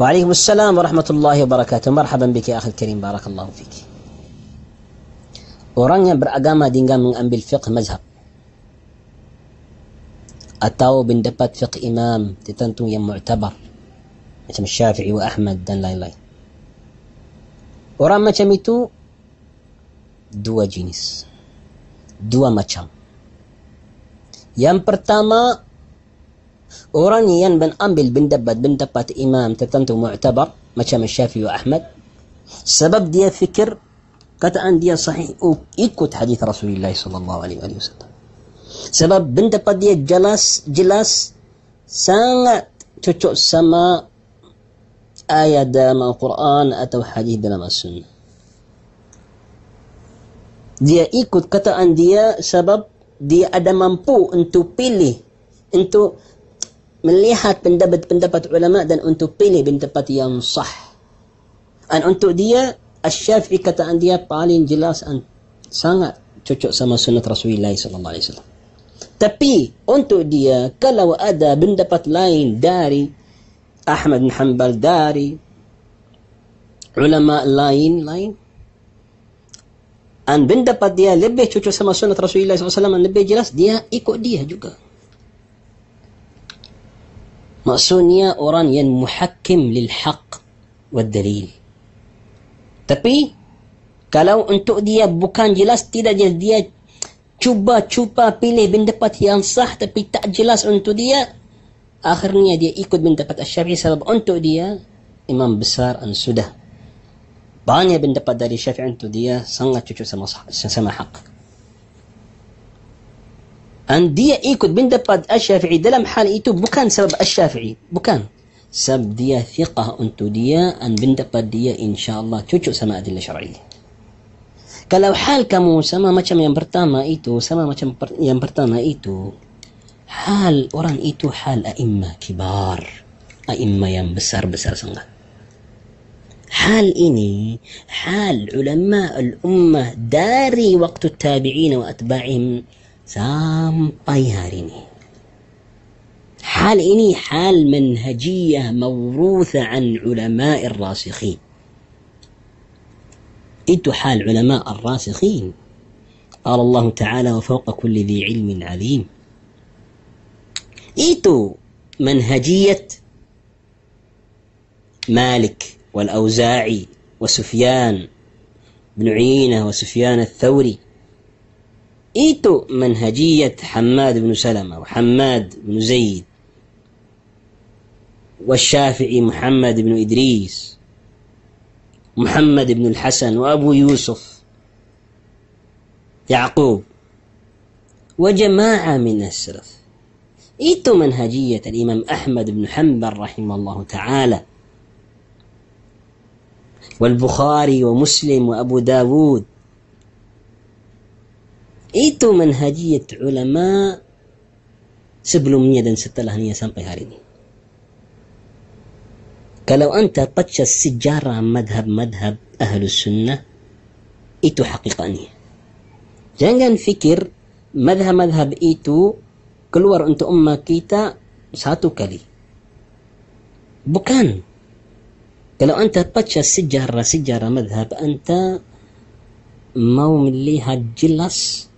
وعليكم السلام ورحمة الله وبركاته مرحبا بك يا أخي الكريم بارك الله فيك Orang yang beragama dengan mengambil fiqh mazhab atau pendapat fiqh imam tertentu yang mu'tabar macam Syafi'i wa Ahmad dan lain-lain. Orang macam itu dua jenis. Dua macam. Yang pertama orang yang mengambil pendapat-pendapat imam tertentu mu'tabar macam Syafi'i wa Ahmad sebab dia fikir kataan dia sahih oh, ikut hadis Rasulullah sallallahu alaihi wasallam. Sebab pendapat dia jelas jelas sangat cocok sama ayat dalam Al-Quran atau hadis dalam As-Sunnah. Dia ikut kataan dia sebab dia ada mampu untuk pilih untuk melihat pendapat-pendapat ulama dan untuk pilih pendapat yang sah. Dan untuk dia Asy-Syafi'i kataan dia paling jelas dan sangat cocok sama sunnah Rasulullah wasallam. Tapi untuk dia kalau ada pendapat lain dari Ahmad bin Hanbal dari ulama lain lain dan pendapat dia lebih cocok sama sunnah Rasulullah SAW lebih jelas dia ikut dia juga maksudnya orang yang muhakkim lil haq wa dalil. Tapi kalau untuk dia bukan jelas tidak jelas dia cuba-cuba pilih pendapat yang sah tapi tak jelas untuk dia akhirnya dia ikut pendapat Syafi'i sebab untuk dia imam besar dan sudah. Banyak pendapat dari Syafi'i untuk dia sangat cocok sama sama hak dan dia ikut pendapat Asy-Syafi'i dalam hal itu bukan sebab Asy-Syafi'i, bukan. Sebab dia thiqah untuk dia dan pendapat dia insya-Allah cocok sama adillah syar'i. Kalau hal kamu sama macam yang pertama itu, sama macam per- yang pertama itu, hal orang itu hal a'imma kibar, a'imma yang besar-besar sangat. Hal ini hal ulama al-ummah dari waktu tabi'in wa atba'in sampai hari ini. حال إني حال منهجية موروثة عن علماء الراسخين. إنتو حال علماء الراسخين. قال الله تعالى وفوق كل ذي علم عليم. إيتو منهجية مالك والأوزاعي وسفيان بن عيينة وسفيان الثوري. إيتو منهجية حماد بن سلمة وحماد بن زيد والشافعي محمد بن إدريس محمد بن الحسن وأبو يوسف يعقوب وجماعة من السلف. إيتو منهجية الإمام أحمد بن حنبل رحمه الله تعالى والبخاري ومسلم وأبو داود Itu manhajiyat ulama sebelumnya dan setelahnya sampai hari ini. Kalau anta baca sejarah madhab-madhab ahlu sunnah, itu hakikatnya. Jangan fikir madhab-madhab itu keluar untuk umat kita satu kali. Bukan. Kalau anta baca sejarah-sejarah madhab, anta mau melihat jelas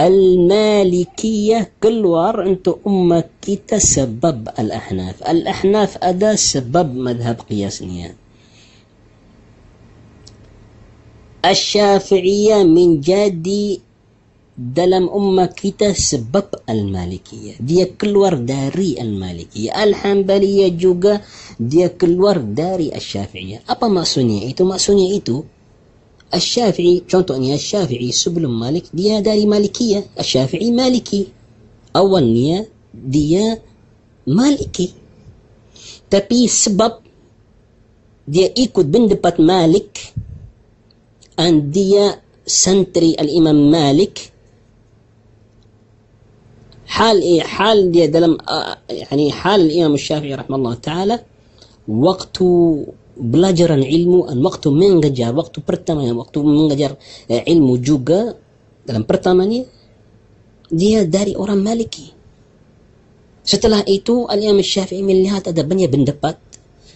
المالكية كل وار انتو أمك كي تسبب الأحناف. الأحناف أدا سبب مذهب قياس نيان الشافعية من جادي دلم أمك كي تسبب المالكية. دي كل وار داري المالكية. الحنبلية جوجا دي كل وار داري الشافعية. أبا ما سنيعيتو ما سنيعيتو الشافعي چون تو الشافعي سبل مالك ديا داري مالكية. الشافعي مالكي. أول نية ديا مالكي. تبي سبب؟ ديا إيكود بندبات مالك. أن ديا سنتري الإمام مالك. حال إيه؟ حال ديا دلم آه يعني حال الإمام الشافعي رحمه الله تعالى. وقت belajaran ilmu dan waktu mengajar waktu pertama waktu mengajar eh, ilmu juga dalam pertamanya dia dari orang Maliki Setelah itu Al-Imam Syafi'i melihat ada banyak pendapat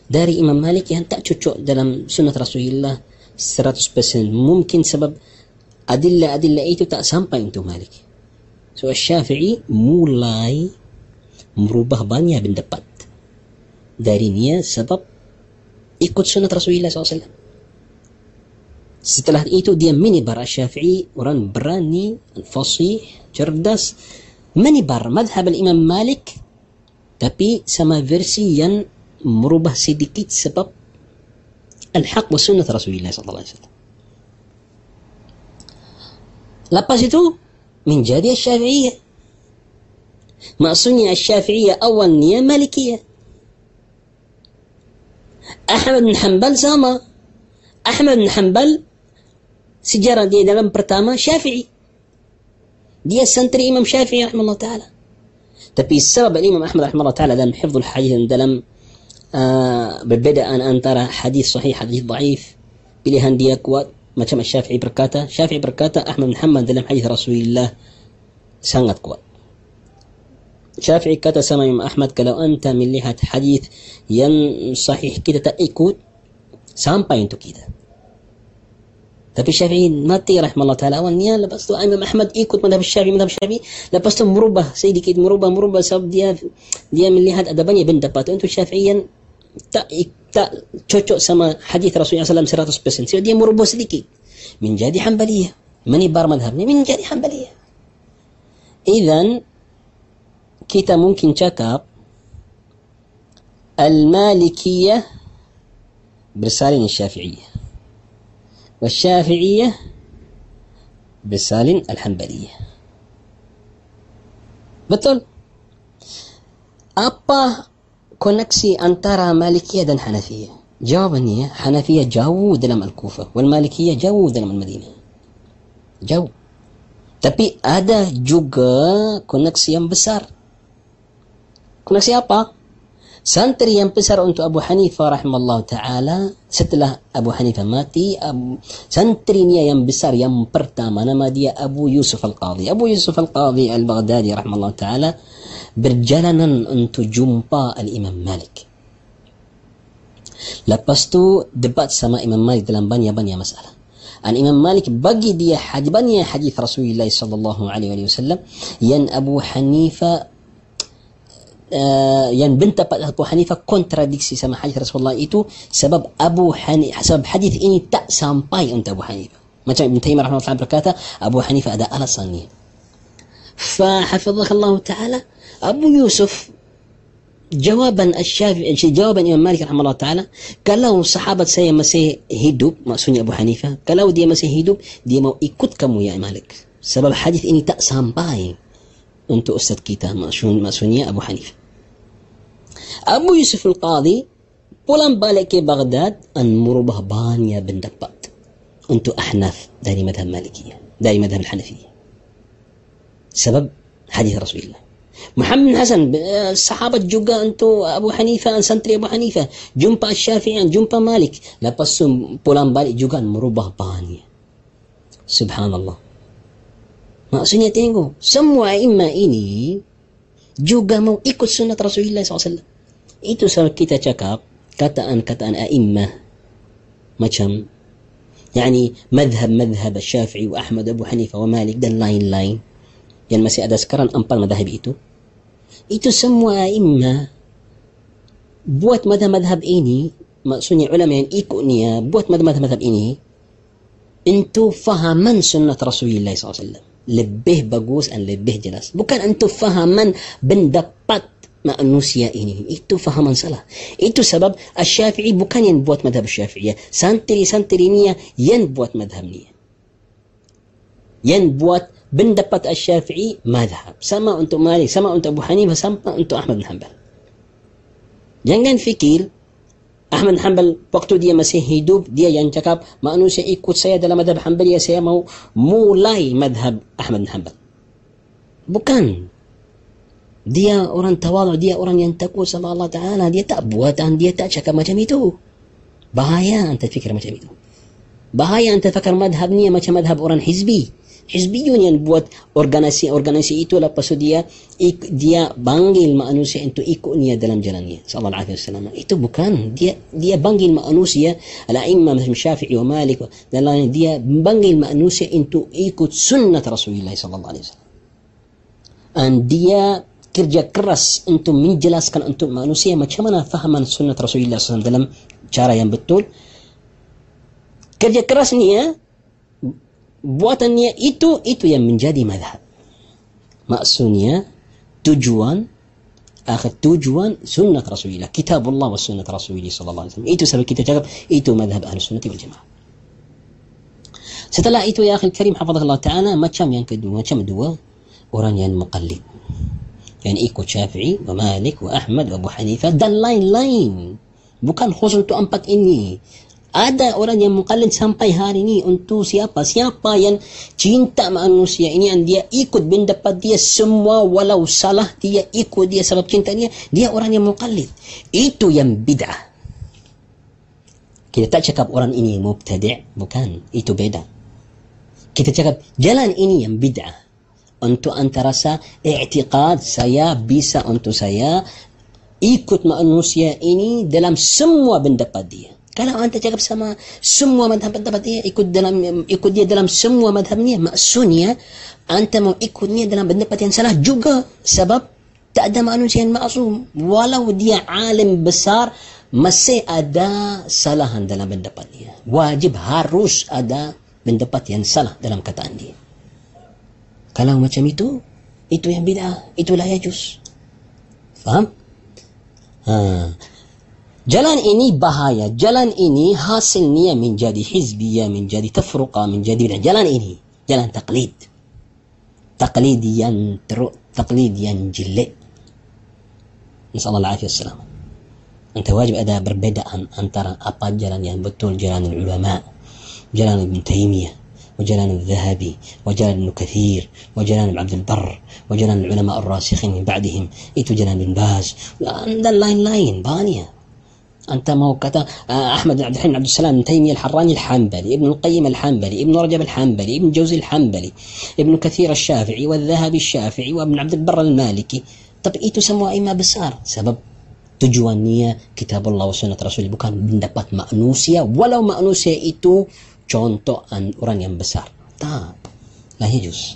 dari Imam Malik yang tak cocok dalam sunnah Rasulullah 100% mungkin sebab adillah-adillah itu tak sampai untuk Malik. So Syafi'i mulai merubah banyak pendapat darinya sebab ikut sunnah Rasulullah SAW. Setelah itu dia menibar Syafi'i orang berani, fasih, cerdas menibar madhab Imam Malik tapi sama versi yang merubah sedikit sebab al-haq wa sunnah Rasulullah sallallahu alaihi wasallam. Lepas itu menjadi Syafi'iyah. Maksudnya Syafi'iyah awalnya Malikiyah. أحمد بن حنبل ساما أحمد بن حنبل سجارة دي دغم برتاما شافعي. دي السنتري إمام شافعي رحمه الله تعالى. تبي السبب الإمام أحمد رحمه الله تعالى دم حفظ الحديث دلم آه ببدأ أن أن ترى حديث صحيح حديث ضعيف. بلي هندي أقوى ما تشم الشافعي بركاته. شافعي بركاته أحمد بن حنبل دلم حديث رسول الله سنة قوات شافعي كتا سما يم أحمد كلو أنت من لها حديث ين صحيح كتا تأيكود سام باينتو كتا تبي الشافعي ما تي رحمه الله تعالى. أول نيان لبستو أمي أحمد. إيكود مذهب الشافعي؟ مذهب الشافعي لبستو مربى سيدي كيد مربى مربى سبب ديا ديا من لها أدبني بنت باتو أنتو شافعيا تأيك تا تشوتشو سما حديث رسول الله صلى الله عليه وسلم سيراتوس بسن دي مربو سيدي من جادي حنبلية. من بار مذهبني من جادي حنبلية. إذا كيتا ممكن تشاكاب. المالكية برسالة الشافعية. والشافعية برسالة الحنبلية. بطل. أبا كونكسي أن ترى مالكية دن حنفية. جاوبني حنفية جاو دلم الكوفة والمالكية جاو دلم المدينة. جاو تبي هذا جوجا كونكسيان بسار. Koneksi apa Santri yang besar untuk Abu Hanifah rahimahullah ta'ala setelah Abu Hanifah mati Abu, santrinya yang besar yang pertama nama dia Abu Yusuf Al-Qadhi Abu Yusuf Al-Qadhi Al-Baghdadi rahimahullah ta'ala berjalanan untuk jumpa Al-Imam Malik lepas tu debat sama Imam Malik dalam banyak-banyak masalah An Imam Malik bagi dia hadis banyak hadis Rasulullah sallallahu alaihi wasallam yang Abu Hanifah yang bentapat Abu Hanifah kontradiksi sama hadis Rasulullah itu sebab Abu Hanifah sebab hadis ini tak sampai untuk Abu Hanifah. Macam رحمة الله rahimahullah أبو حنيفة Hanifah ada alasannya. فحفظك الله تعالى أبو يوسف جوابا الشافعي يعني جوابا إمام مالك رحمه الله تعالى قال له الصحابة صحابة سيد مسيح هيدوب مقصود أبو حنيفة قال له دي مسيح هيدوب دي ما إكتكم يا مالك سبب حديث إني تأسام باي أنت أستاذ كيتا مقصود أبو حنيفة أبو يوسف القاضي بولان بالك بغداد أن مربه بانيا بن دباد أنتو أحناف داري مذهب مالكية داري مذهب الحنفية. سبب حديث رسول الله. محمد بن حسن الصحابة جوكا أنتو أبو حنيفة أن سنتري أبو حنيفة جنبا الشافعي جنبا مالك. لا بس بولان بالك جوكا أن مربه بانيا سبحان الله. maksudnya tengok semua imam إني juga mau ikut sunat Rasulullah SAW. Itu sebab kita cakap kataan-kataan a'immah macam yani madhab madhab Syafi'i wa Ahmad Abu Hanifah wa Malik dan lain-lain yang masih ada sekarang empat madhab itu itu semua a'immah buat madhab-madhab ini maksudnya ulama yang ikut ni ya, buat madhab-madhab ini itu fahaman sunnah Rasulullah SAW lebih bagus dan lebih jelas bukan untuk fahaman pendapat manusia ini. Itu fahaman salah. Itu sebab Asy-Syafi'i bukan yang buat madhab Syafi'iyah. Santri-santri ni yang buat madhab ni. Yang buat pendapat Asy-Syafi'i madhab. Sama untuk Malik, sama untuk Abu Hanifah, sama untuk Ahmad bin Hanbal. Jangan fikir Ahmad Hanbal waktu dia masih hidup dia yang cakap manusia ikut saya dalam madhab Hanbali saya mau mulai madhab Ahmad Hanbal. Bukan. dia orang tawadu dia orang yang takut sama Allah Ta'ala dia tak buatan dia tak cakap macam itu bahaya anda fikir macam itu bahaya anda fikir madhab ni macam madhab orang hizbi Hizbiyun yang buat organisasi-organisasi itu lepas tu dia dia panggil manusia untuk ikut dia dalam jalannya. Sallallahu alaihi wasallam. Itu bukan dia dia panggil manusia al-a'immah macam Syafi'i wa Malik dan lain dia panggil manusia untuk ikut sunnah Rasulullah sallallahu alaihi wasallam. Dan dia kerja keras untuk menjelaskan untuk manusia macam mana fahaman sunnah Rasulullah SAW dalam cara yang betul kerja keras niya buatannya itu itu yang menjadi madhab. Maksudnya tujuan akhir tujuan sunnah Rasulullah. Kitab Allah wa sunnah Rasulullah sallallahu alaihi wasallam. Itu sebab kita cakap itu madhab ahli sunnah wal jamaah. Setelah itu ya akhir karim hafizahullah taala macam yang kedua macam dua orang yang muqallid. Yang ikut Syafi'i wa Malik wa Ahmad wa Abu Hanifah dan lain-lain. Bukan khusus untuk empat ini ada orang yang mukallid sampai hari ini untuk siapa? Siapa yang cinta manusia ini yang dia ikut pendapat dia semua walau salah dia ikut dia sebab cinta dia, dia orang yang mukallid. Itu yang bid'ah. Kita tak cakap orang ini mubtadi' bukan, itu beda. Kita cakap jalan ini yang bid'ah. Untuk anta rasa i'tiqad saya bisa untuk saya ikut manusia ini dalam semua pendapat dia. Kalau anda cakap sama semua madhab-madhab dia ikut dalam ikut dia dalam semua madhabnya maksudnya anda mau ikutnya dalam pendapat yang salah juga. Sebab tak ada manusia yang maksum. Walau dia alim besar masih ada salahan dalam pendapat dia. Wajib harus ada pendapat yang salah dalam kataan dia. Kalau macam itu itu yang bid'ah. Itulah yajus faham? Ha جلان إني بهايا جلان إني حاصل نية من جدي حزبية من جدي تفرقة من جدي جلان إني جلان تقليد تقليديا ترو تقليديا جلة نسأل الله العافية والسلامة أنت واجب أدا بربدا أن أن ترى أبا جلان يعني بطول جلان العلماء جلان ابن تيمية و jalan الذهبي و jalan ابن كثير و jalan عبد البر و jalan العلماء الراسخين من بعدهم itu jalan بن باز lain lain banyak أنت ما هو آه، أحمد عبد الحليم عبد السلام بن تيمية الحراني الحنبلي ابن القيم الحنبلي ابن رجب الحنبلي ابن جوزي الحنبلي ابن كثير الشافعي والذهبي الشافعي وابن عبد البر المالكي. طب itu semua imam besar? sebab tujuannya kitab Allah sunnah Rasul bukan pendapat manusia walau manusia itu contoh orang yang besar tak lah yajus